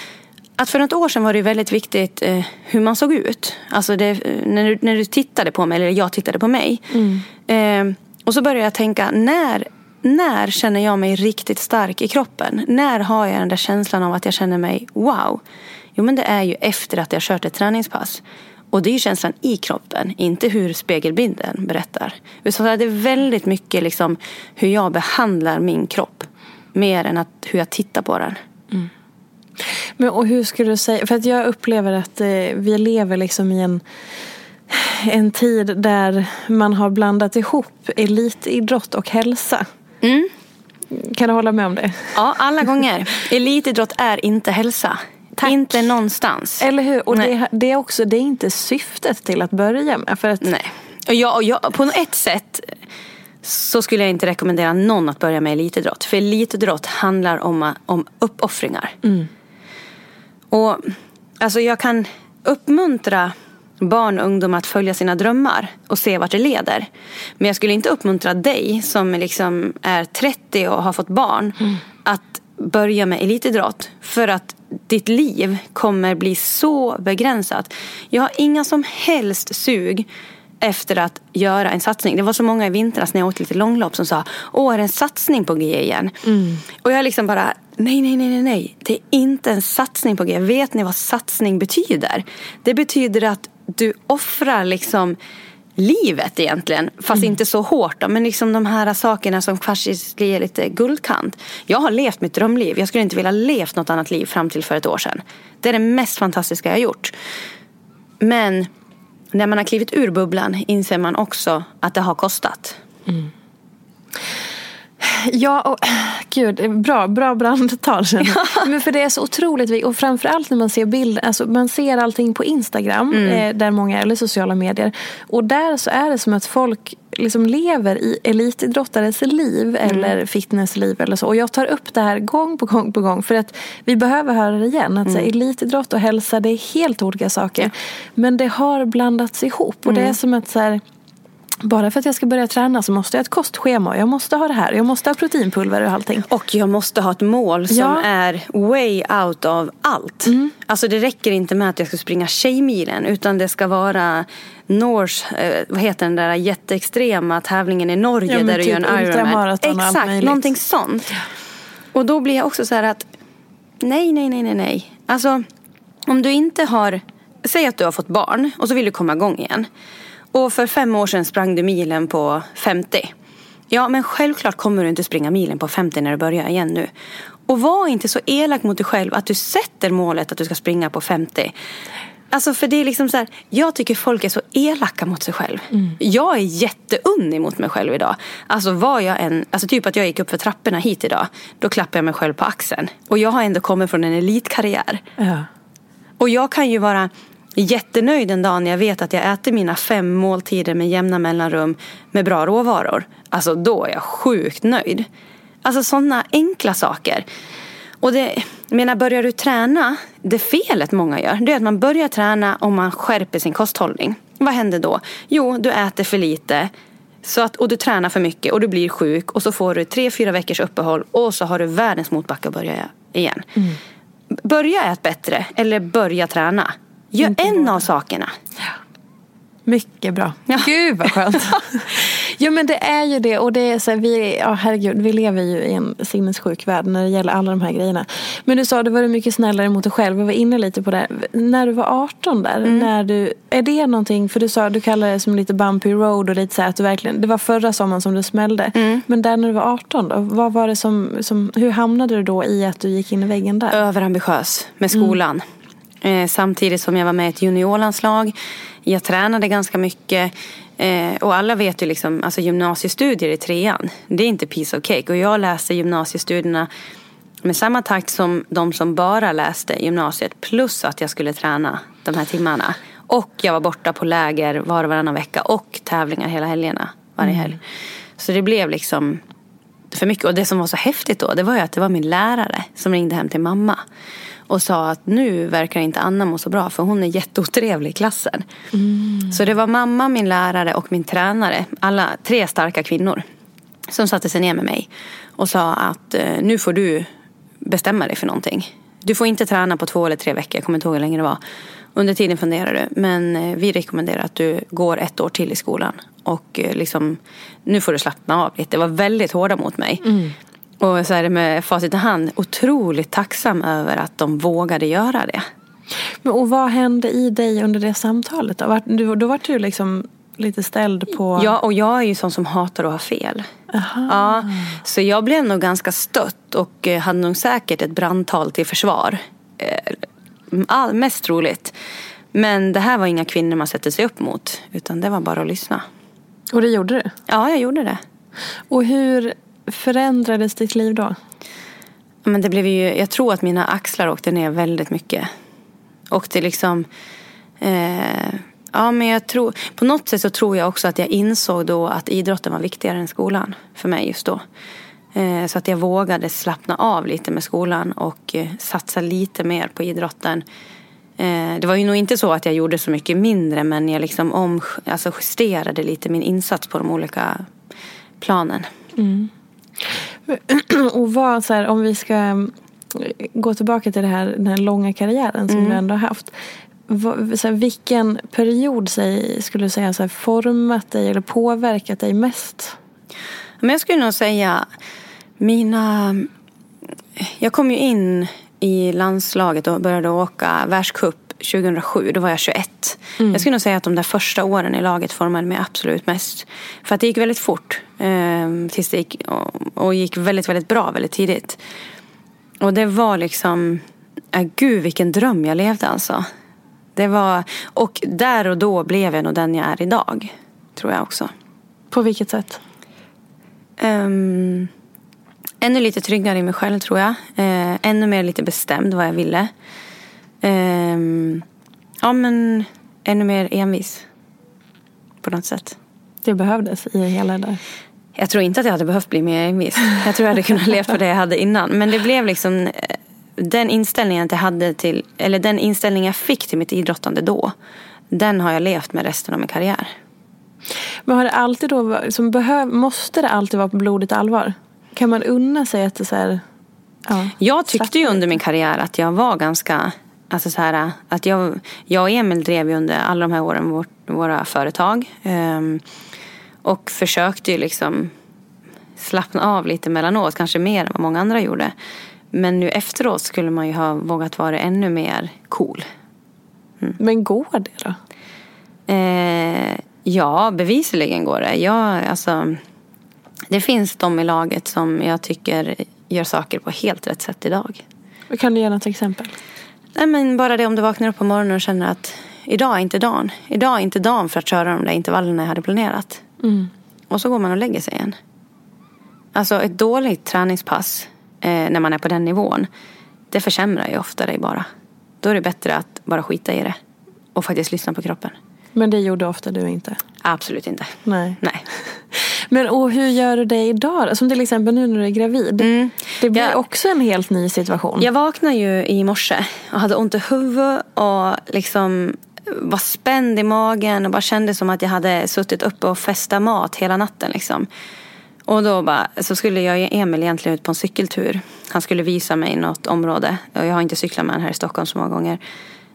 att för något år sedan var det väldigt viktigt eh, hur man såg ut. Alltså det, när, du, när du tittade på mig, eller jag tittade på mig. Mm. Eh, och så började jag tänka, när, när känner jag mig riktigt stark i kroppen? När har jag den där känslan av att jag känner mig wow? Jo, men det är ju efter att jag kört ett träningspass. Och det är ju känslan i kroppen, inte hur spegelbilden berättar. Så det är väldigt mycket liksom hur jag behandlar min kropp. Mer än att hur jag tittar på den. Mm. Men och hur skulle du säga, för att jag upplever att eh, vi lever liksom i en en tid där man har blandat ihop elitidrott och hälsa. Mm. Kan du hålla med om det? Ja, alla gånger. Elitidrott är inte hälsa. Tack. Inte någonstans. Eller hur? Och det, det är också det är inte syftet till att börja med. För att, Nej. Och jag, och jag, på ett sätt så skulle jag inte rekommendera någon att börja med elitidrott. För elitidrott handlar om, om uppoffringar. Och alltså jag kan uppmuntra barn och ungdomar att följa sina drömmar och se vart det leder. Men jag skulle inte uppmuntra dig som liksom är 30 och har fått barn att börja med elitidrott. För att ditt liv kommer bli så begränsat. Jag har inga som helst sug efter att göra en satsning. Det var så många i vintras när jag åkte lite långlopp som sa Åh, är det en satsning på G igen? Och jag liksom bara Nej, nej, nej, nej, nej. Det är inte en satsning på G. Vet ni vad satsning betyder? Det betyder att du offrar liksom livet egentligen. Fast inte så hårt då. Men liksom de här sakerna som kanske ska ge lite guldkant. Jag har levt mitt drömliv. Jag skulle inte vilja levt något annat liv fram till för ett år sedan. Det är det mest fantastiska jag har gjort. Men när man har klivit ur bubblan inser man också att det har kostat. Ja, och, gud, bra, bra brandtal känner jag. Men för det är så otroligt viktigt. Och framförallt när man ser bilder, alltså man ser allting på Instagram, eh, där många, eller sociala medier. Och där så är det som att folk liksom lever i elitidrottares liv eller fitnessliv eller så. Och jag tar upp det här gång på gång på gång för att vi behöver höra det igen. Att så här, elitidrott och hälsa, det är helt olika saker. Men det har blandats ihop. Och det är som att så här, bara för att jag ska börja träna så måste jag ha ett kostschema. Jag måste ha det här. Jag måste ha proteinpulver och allting. Och jag måste ha ett mål som Ja. är way out of allt. Alltså det räcker inte med att jag ska springa Tjejmilen utan det ska vara Norse, eh, vad heter den där jätteextrema tävlingen i Norge Ja, där du typ gör en Ironman. och allt Exakt, någonting sånt. Och då blir jag också så här att nej, nej, nej, nej, nej. Alltså om du inte har, säg att du har fått barn och så vill du komma igång igen. Och för fem år sedan sprang du milen på 50. Ja, men självklart kommer du inte springa milen på 50 när du börjar igen nu. Och var inte så elak mot dig själv att du sätter målet att du ska springa på 50. Alltså för det är liksom så här, jag tycker folk är så elaka mot sig själv. Jag är jätteunnig mot mig själv idag. Alltså var jag en, alltså typ att jag gick upp för trapporna hit idag. Då klappar jag mig själv på axeln. Och jag har ändå kommit från en elitkarriär. Ja. Och jag kan ju vara jättenöjd en dag när jag vet att jag äter mina fem måltider med jämna mellanrum med bra råvaror. Alltså då är jag sjukt nöjd. Alltså sådana enkla saker. Och det, menar, börjar du träna, det felet många gör, det är att man börjar träna och man skärper sin kosthållning. Vad händer då? Jo, du äter för lite. Så att, och du tränar för mycket och du blir sjuk och så får du tre, fyra veckors uppehåll och så har du världens motbacke att börja igen. Börja ät bättre eller börja träna. Gör en av sakerna. Mycket bra. Ja. Gud vad skönt. ja men det är ju det. Och det är så här, vi, ja, herregud, vi lever ju i en sinnessjuk värld när det gäller alla de här grejerna. Men du sa att du var mycket snällare mot dig själv. Vi var inne lite på det. När du var 18 där. När du, är det någonting, för du sa du kallade det som lite bumpy road och lite så här att du verkligen, det var förra sommaren som det smällde. Men där när du var 18 då, vad var det som, som, hur hamnade du då i att du gick in i väggen där? Överambitiös med skolan. Eh, samtidigt som jag var med i ett juniorlandslag. Jag tränade ganska mycket. Eh, och alla vet ju liksom, alltså gymnasiestudier i trean. Det är inte piece of cake. Och jag läste gymnasiestudierna med samma takt som de som bara läste gymnasiet. Plus att jag skulle träna de här timmarna. Och jag var borta på läger var och varannan vecka. Och tävlingar hela helgerna. Varje helg. Så det blev liksom för mycket. Och det som var så häftigt då, det var ju att det var min lärare som ringde hem till mamma. Och sa att nu verkar inte Anna må så bra för hon är jätteotrevlig i klassen. Så det var mamma, min lärare och min tränare. Alla tre starka kvinnor. Som satte sig ner med mig. Och sa att eh, nu får du bestämma dig för någonting. Du får inte träna på två eller tre veckor. Jag kommer inte ihåg hur länge det var. Under tiden funderar du. Men eh, vi rekommenderar att du går ett år till i skolan. Och eh, liksom, nu får du slappna av lite. Det var väldigt hårda mot mig. Och så är det med facit i hand. Otroligt tacksam över att de vågade göra det. Men, och vad hände i dig under det samtalet? Då, du, då var du liksom lite ställd på... Ja, och jag är ju sån som hatar att ha fel. Aha. Ja, så jag blev nog ganska stött och eh, hade nog säkert ett brandtal till försvar. Eh, All, mest troligt. Men det här var inga kvinnor man sätter sig upp mot. Utan det var bara att lyssna. Och det gjorde du? Ja, jag gjorde det. Och hur förändrades ditt liv då? Men det blev ju, jag tror att mina axlar åkte ner väldigt mycket. Och det liksom... Eh, ja, men jag tror, på något sätt så tror jag också att jag insåg då att idrotten var viktigare än skolan för mig just då. Eh, så att jag vågade slappna av lite med skolan och eh, satsa lite mer på idrotten. Eh, det var ju nog inte så att jag gjorde så mycket mindre men jag liksom om, alltså justerade lite min insats på de olika planen. Mm. Och vad, så här, om vi ska gå tillbaka till det här, den här långa karriären som mm. du ändå har haft. Så här, vilken period sig, skulle du säga så här, format dig eller påverkat dig mest? Men jag skulle nog säga mina... Jag kom ju in i landslaget och började åka världscup 2007. Då var jag 21. Mm. Jag skulle nog säga att de där första åren i laget formade mig absolut mest. För att det gick väldigt fort. Eh, tills det gick, och, och, gick väldigt, väldigt bra väldigt tidigt. Och det var liksom... Äh, gud vilken dröm jag levde alltså. Det var, och där och då blev jag nog den jag är idag. Tror jag också. På vilket sätt? Um, ännu lite tryggare i mig själv tror jag. Uh, ännu mer lite bestämd vad jag ville. Um, ja men ännu mer envis. På något sätt. Det behövdes i hela det där. Jag tror inte att jag hade behövt bli mer envis. Jag tror jag hade kunnat leva på det jag hade innan. Men det blev liksom den inställningen jag hade till, eller den inställningen jag fick till mitt idrottande då. Den har jag levt med resten av min karriär. Men har det alltid då, som behöv, måste det alltid vara på blodigt allvar? Kan man unna sig att det så här, ja, Jag tyckte ju under min karriär att jag var ganska Alltså så här, att jag, jag och Emil drev ju under alla de här åren vårt, våra företag. Um, och försökte ju liksom slappna av lite mellanåt, kanske mer än vad många andra gjorde. Men nu efteråt skulle man ju ha vågat vara ännu mer cool. Mm. Men går det då? Eh, ja, bevisligen går det. Jag, alltså, det finns de i laget som jag tycker gör saker på helt rätt sätt idag. Kan du ge något exempel? Nej, men bara det om du vaknar upp på morgonen och känner att idag är inte dagen. Idag är inte dagen för att köra de där intervallerna jag hade planerat. Mm. Och så går man och lägger sig igen. Alltså ett dåligt träningspass eh, när man är på den nivån. Det försämrar ju ofta dig bara. Då är det bättre att bara skita i det. Och faktiskt lyssna på kroppen. Men det gjorde ofta du inte? Absolut inte. Nej. Nej. Men och hur gör du det idag? Som till exempel nu när du är gravid. Mm. Det blir jag, också en helt ny situation. Jag vaknade ju i morse och hade ont i huvudet och liksom var spänd i magen och bara kände som att jag hade suttit uppe och festat mat hela natten. Liksom. Och då bara, så skulle jag och Emil egentligen ut på en cykeltur. Han skulle visa mig något område. Och jag har inte cyklat med honom här i Stockholm så många gånger.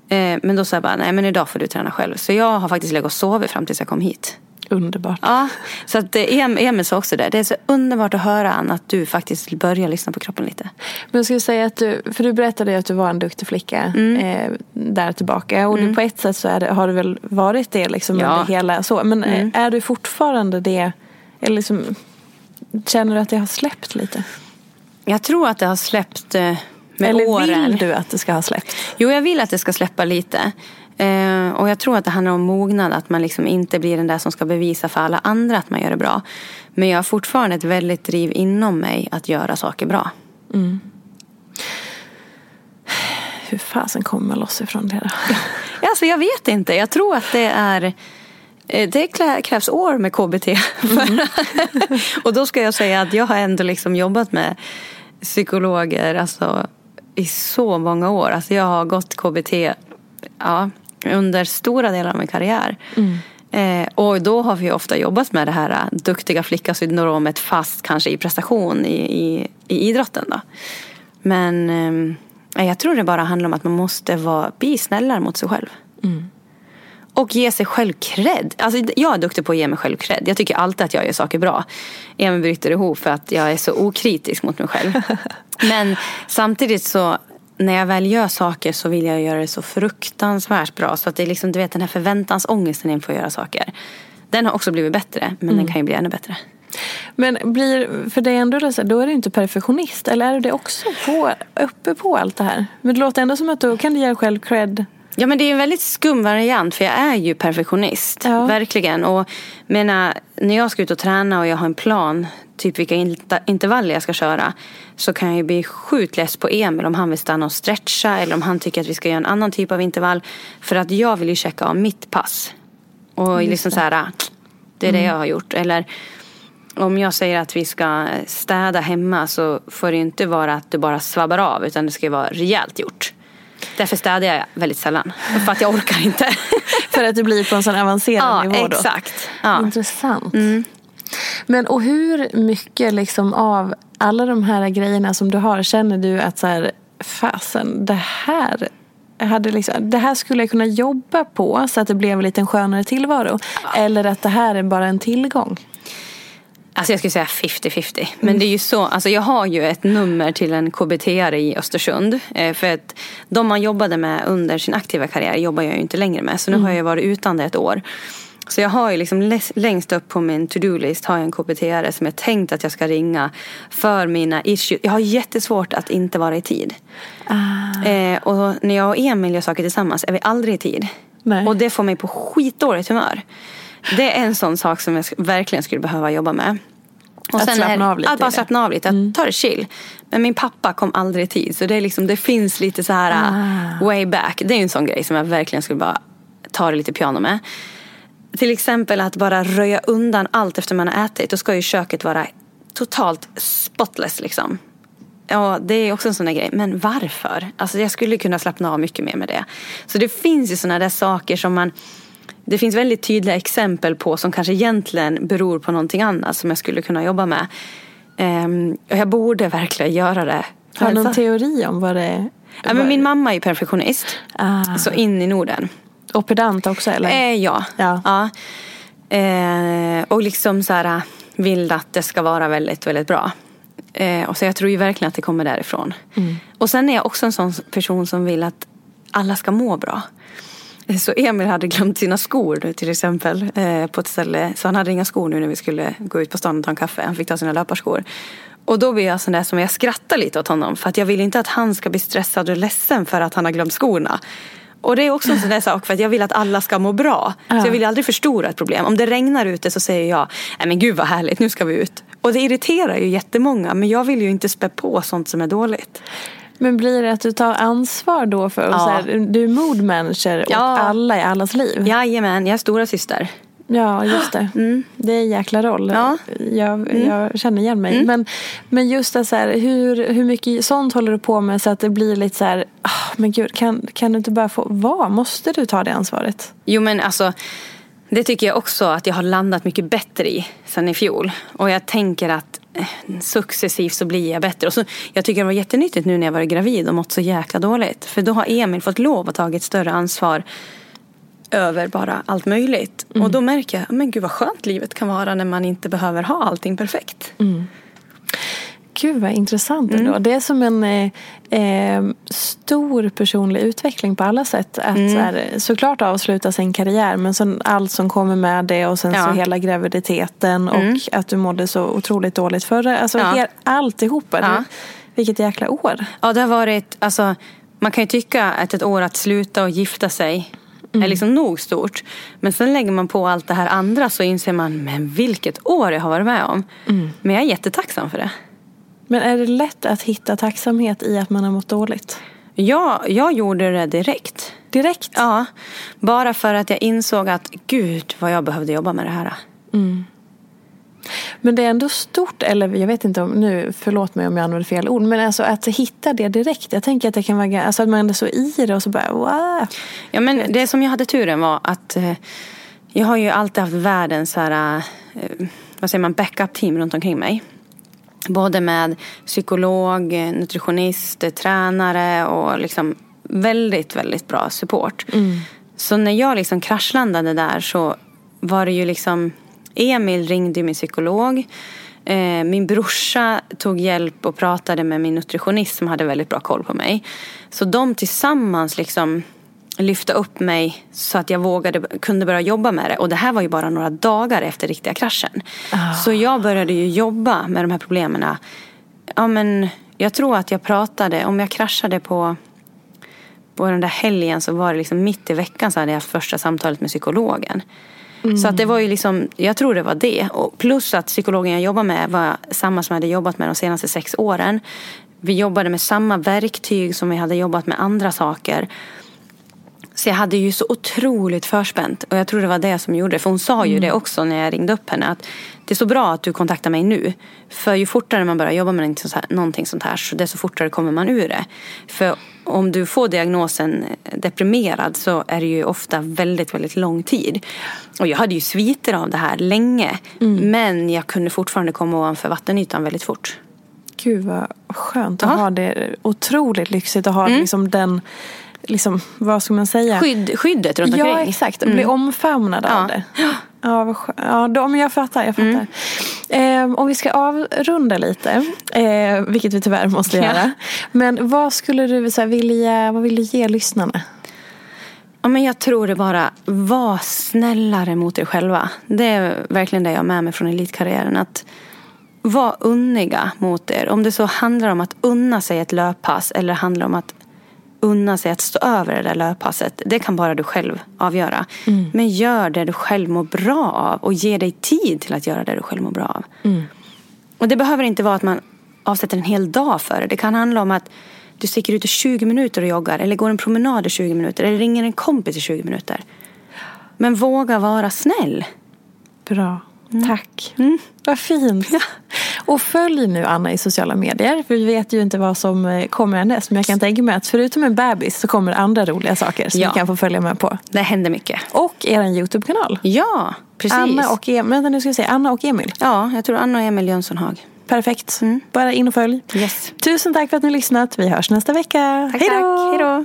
Eh, men då sa jag bara, nej men idag får du träna själv. Så jag har faktiskt legat och sovit fram tills jag kom hit. Underbart. Ja, så att eh, Emil sa också det. Det är så underbart att höra Ann, att du faktiskt börjar lyssna på kroppen lite. Men jag skulle säga att du, för du berättade att du var en duktig flicka mm. eh, där tillbaka. Och mm. du, på ett sätt så det, har du väl varit det liksom ja. under hela så. Men mm. är du fortfarande det? Eller liksom, Känner du att det har släppt lite? Jag tror att det har släppt eh, med Eller åren. Eller vill du att det ska ha släppt? Jo, jag vill att det ska släppa lite. Eh, och jag tror att det handlar om mognad. Att man liksom inte blir den där som ska bevisa för alla andra att man gör det bra. Men jag har fortfarande ett väldigt driv inom mig att göra saker bra. Mm. Hur fasen kommer man loss ifrån det då? alltså, jag vet inte. Jag tror att det är Eh, det krävs år med KBT. Mm. och då ska jag säga att jag har ändå liksom jobbat med psykologer alltså, i så många år. Alltså jag har gått KBT ja, under stora delar av min karriär. Mm. Eh, och då har vi ofta jobbat med det här uh, duktiga flicka-syndromet fast kanske i prestation i, i, i idrotten. Då. Men eh, jag tror det bara handlar om att man måste vara, bli snällare mot sig själv. Mm. Och ge sig själv cred. Alltså, jag är duktig på att ge mig själv cred. Jag tycker alltid att jag gör saker bra. Emil bryter ihop för att jag är så okritisk mot mig själv. Men samtidigt så när jag väl gör saker så vill jag göra det så fruktansvärt bra. Så att det är liksom, du vet den här förväntansångesten inför att göra saker. Den har också blivit bättre, men mm. den kan ju bli ännu bättre. Men blir, för dig ändå, då är du inte perfektionist. Eller är du det också på, uppe på allt det här? Men det låter ändå som att då kan du ge dig själv cred Ja men det är en väldigt skum variant för jag är ju perfektionist. Ja. Verkligen. Och menar, när jag ska ut och träna och jag har en plan, typ vilka inter- intervaller jag ska köra. Så kan jag ju bli sjukt less på Emil om han vill stanna och stretcha eller om han tycker att vi ska göra en annan typ av intervall. För att jag vill ju checka av mitt pass. Och liksom så här, det är det jag har gjort. Eller om jag säger att vi ska städa hemma så får det ju inte vara att det bara svabbar av utan det ska ju vara rejält gjort. Därför städar jag väldigt sällan. För att jag orkar inte. För att det blir på en sån avancerad ja, nivå då? exakt. Ja. Intressant. Men och hur mycket liksom av alla de här grejerna som du har känner du att så här, fasen, det här hade liksom, det här skulle jag kunna jobba på så att det blev en lite skönare tillvaro. Eller att det här är bara en tillgång. Alltså jag skulle säga 50-50. Men det är ju så, alltså jag har ju ett nummer till en KBT-are i Östersund. Eh, för att de man jobbade med under sin aktiva karriär jobbar jag ju inte längre med. Så nu har jag varit utan det ett år. Så jag har ju liksom längst upp på min to-do-list har jag en KBT-are som jag tänkt att jag ska ringa för mina issues. Jag har jättesvårt att inte vara i tid. Eh, och när jag och Emil gör saker tillsammans är vi aldrig i tid. Nej. Och det får mig på skitdåligt humör. Det är en sån sak som jag verkligen skulle behöva jobba med. Och Att slappna av lite Att bara slappna av lite, att ta det chill. Men min pappa kom aldrig i tid. Så det, är liksom, det finns lite så här uh, way back. Det är en sån grej som jag verkligen skulle bara ta det lite piano med. Till exempel att bara röja undan allt efter man har ätit. Då ska ju köket vara totalt spotless liksom. Ja, det är också en sån där grej. Men varför? Alltså jag skulle kunna slappna av mycket mer med det. Så det finns ju såna där saker som man... Det finns väldigt tydliga exempel på som kanske egentligen beror på någonting annat som jag skulle kunna jobba med. Och jag borde verkligen göra det. Har du någon Alltså- teori om vad det är? ja, men min mamma är perfektionist. Ah. Så in i Norden. Och pedant också eller? Eh, ja. Ja. Eh, och liksom så här vill att det ska vara väldigt, väldigt bra. Eh, och så jag tror ju verkligen att det kommer därifrån. Och sen är jag också en sån person som vill att alla ska må bra. Så Emil hade glömt sina skor till exempel eh, på ett ställe. Så han hade inga skor nu när vi skulle gå ut på stan och ta en kaffe. Han fick ta sina löparskor. Och då blir jag sån där som jag skrattar lite åt honom. För att jag vill inte att han ska bli stressad och ledsen för att han har glömt skorna. Och det är också en sån där sak för att jag vill att alla ska må bra. Så jag vill aldrig förstora ett problem. Om det regnar ute så säger jag, nej men gud vad härligt, nu ska vi ut. Och det irriterar ju jättemånga. Men jag vill ju inte spä på sånt som är dåligt. Men blir det att du tar ansvar då för Ja. så här, du är mood manager åt Ja. alla i allas liv? Jajamän, jag är stora syster. Ja, just det. Det är en jäkla roll. Ja. Jag, jag känner igen mig. Men, men just det så här, hur, hur mycket sånt håller du på med så att det blir lite så här, ah, men gud, kan, kan du inte bara få vara? Måste du ta det ansvaret? Jo men alltså det tycker jag också att jag har landat mycket bättre i sen i fjol. Och jag tänker att successivt så blir jag bättre. Och så, jag tycker det var jättenyttigt nu när jag var gravid och mått så jäkla dåligt. För då har Emil fått lov att ta ett större ansvar över bara allt möjligt. Och då märker jag, men gud vad skönt livet kan vara när man inte behöver ha allting perfekt. Gud vad intressant ändå. Det är som en eh, eh, stor personlig utveckling på alla sätt. Att så här, såklart avsluta sin karriär men sen allt som kommer med det och sen Ja. så hela graviditeten och att du mådde så otroligt dåligt förra. Alltså Ja. alltihopa. Ja. Vilket jäkla år. Ja, det har varit, alltså, man kan ju tycka att ett år att sluta och gifta sig är liksom nog stort. Men sen lägger man på allt det här andra så inser man, men vilket år jag har varit med om. Men jag är jättetacksam för det. Men är det lätt att hitta tacksamhet i att man har mått dåligt? Jag, jag gjorde det direkt. Direkt? Ja, bara för att jag insåg att gud vad jag behövde jobba med det här. Men det är ändå stort, eller jag vet inte om, nu förlåt mig om jag använder fel ord, men alltså att hitta det direkt. Jag tänker att det kan vara, alltså att man är så i det och så bara wow. Ja, men det som jag hade turen var att eh, jag har ju alltid haft världens så här, eh, vad säger man, backup-team runt omkring mig. Både med psykolog, nutritionist, tränare och liksom väldigt, väldigt bra support. Så när jag liksom kraschlandade där så var det ju liksom Emil ringde min psykolog. Eh, min brorsa tog hjälp och pratade med min nutritionist som hade väldigt bra koll på mig. Så de tillsammans liksom lyfte upp mig så att jag vågade, kunde börja jobba med det. Och det här var ju bara några dagar efter riktiga kraschen. Så jag började ju jobba med de här problemen. Ja, men jag tror att jag pratade, om jag kraschade på på den där helgen så var det liksom mitt i veckan så hade jag första samtalet med psykologen. Mm. Så att det var ju liksom, jag tror det var det. Och plus att psykologen jag jobbar med var samma som jag hade jobbat med de senaste sex åren. Vi jobbade med samma verktyg som vi hade jobbat med andra saker. Så jag hade ju så otroligt förspänt. Och jag tror det var det som gjorde det. För hon sa ju mm. det också när jag ringde upp henne. Att det är så bra att du kontaktar mig nu. För ju fortare man börjar jobba med någonting sånt här så desto fortare kommer man ur det. För om du får diagnosen deprimerad så är det ju ofta väldigt, väldigt lång tid. Och jag hade ju sviter av det här länge. Mm. Men jag kunde fortfarande komma ovanför vattenytan väldigt fort. Gud vad skönt att Aha. ha det. Otroligt lyxigt att ha mm. liksom den liksom, vad ska man säga? Skydd, skyddet runt omkring. Ja, exakt. Mm. Bli omfamnad ja. av det. Ja, ja då, men jag fattar. Jag fattar. Mm. Eh, om vi ska avrunda lite, eh, vilket vi tyvärr måste ja. göra. Men vad skulle du så här, vilja, vad vill du ge lyssnarna? Ja, men jag tror det bara, var snällare mot er själva. Det är verkligen det jag har med mig från elitkarriären. Att var unniga mot er. Om det så handlar om att unna sig ett löppass eller handlar om att unna sig att stå över det där löppasset. Det kan bara du själv avgöra. Mm. Men gör det du själv mår bra av och ge dig tid till att göra det du själv mår bra av. Mm. Och det behöver inte vara att man avsätter en hel dag för det. Det kan handla om att du sticker ut i 20 minuter och joggar eller går en promenad i 20 minuter eller ringer en kompis i 20 minuter. Men våga vara snäll. Bra. Mm. Tack. Mm. Vad fint. Ja. Och följ nu Anna i sociala medier. För vi vet ju inte vad som eh, kommer härnäst. Men jag kan tänka mig att förutom en bebis så kommer andra roliga saker som ja. vi kan få följa med på. Det händer mycket. Och er YouTube-kanal. Ja, precis. Anna och, Emil. Vänta, nu ska vi se. Anna och Emil. Ja, jag tror Anna och Emil Jönssonhag. Perfekt. Mm. Bara in och följ. Yes. Tusen tack för att ni har lyssnat. Vi hörs nästa vecka. Tack, Hej då!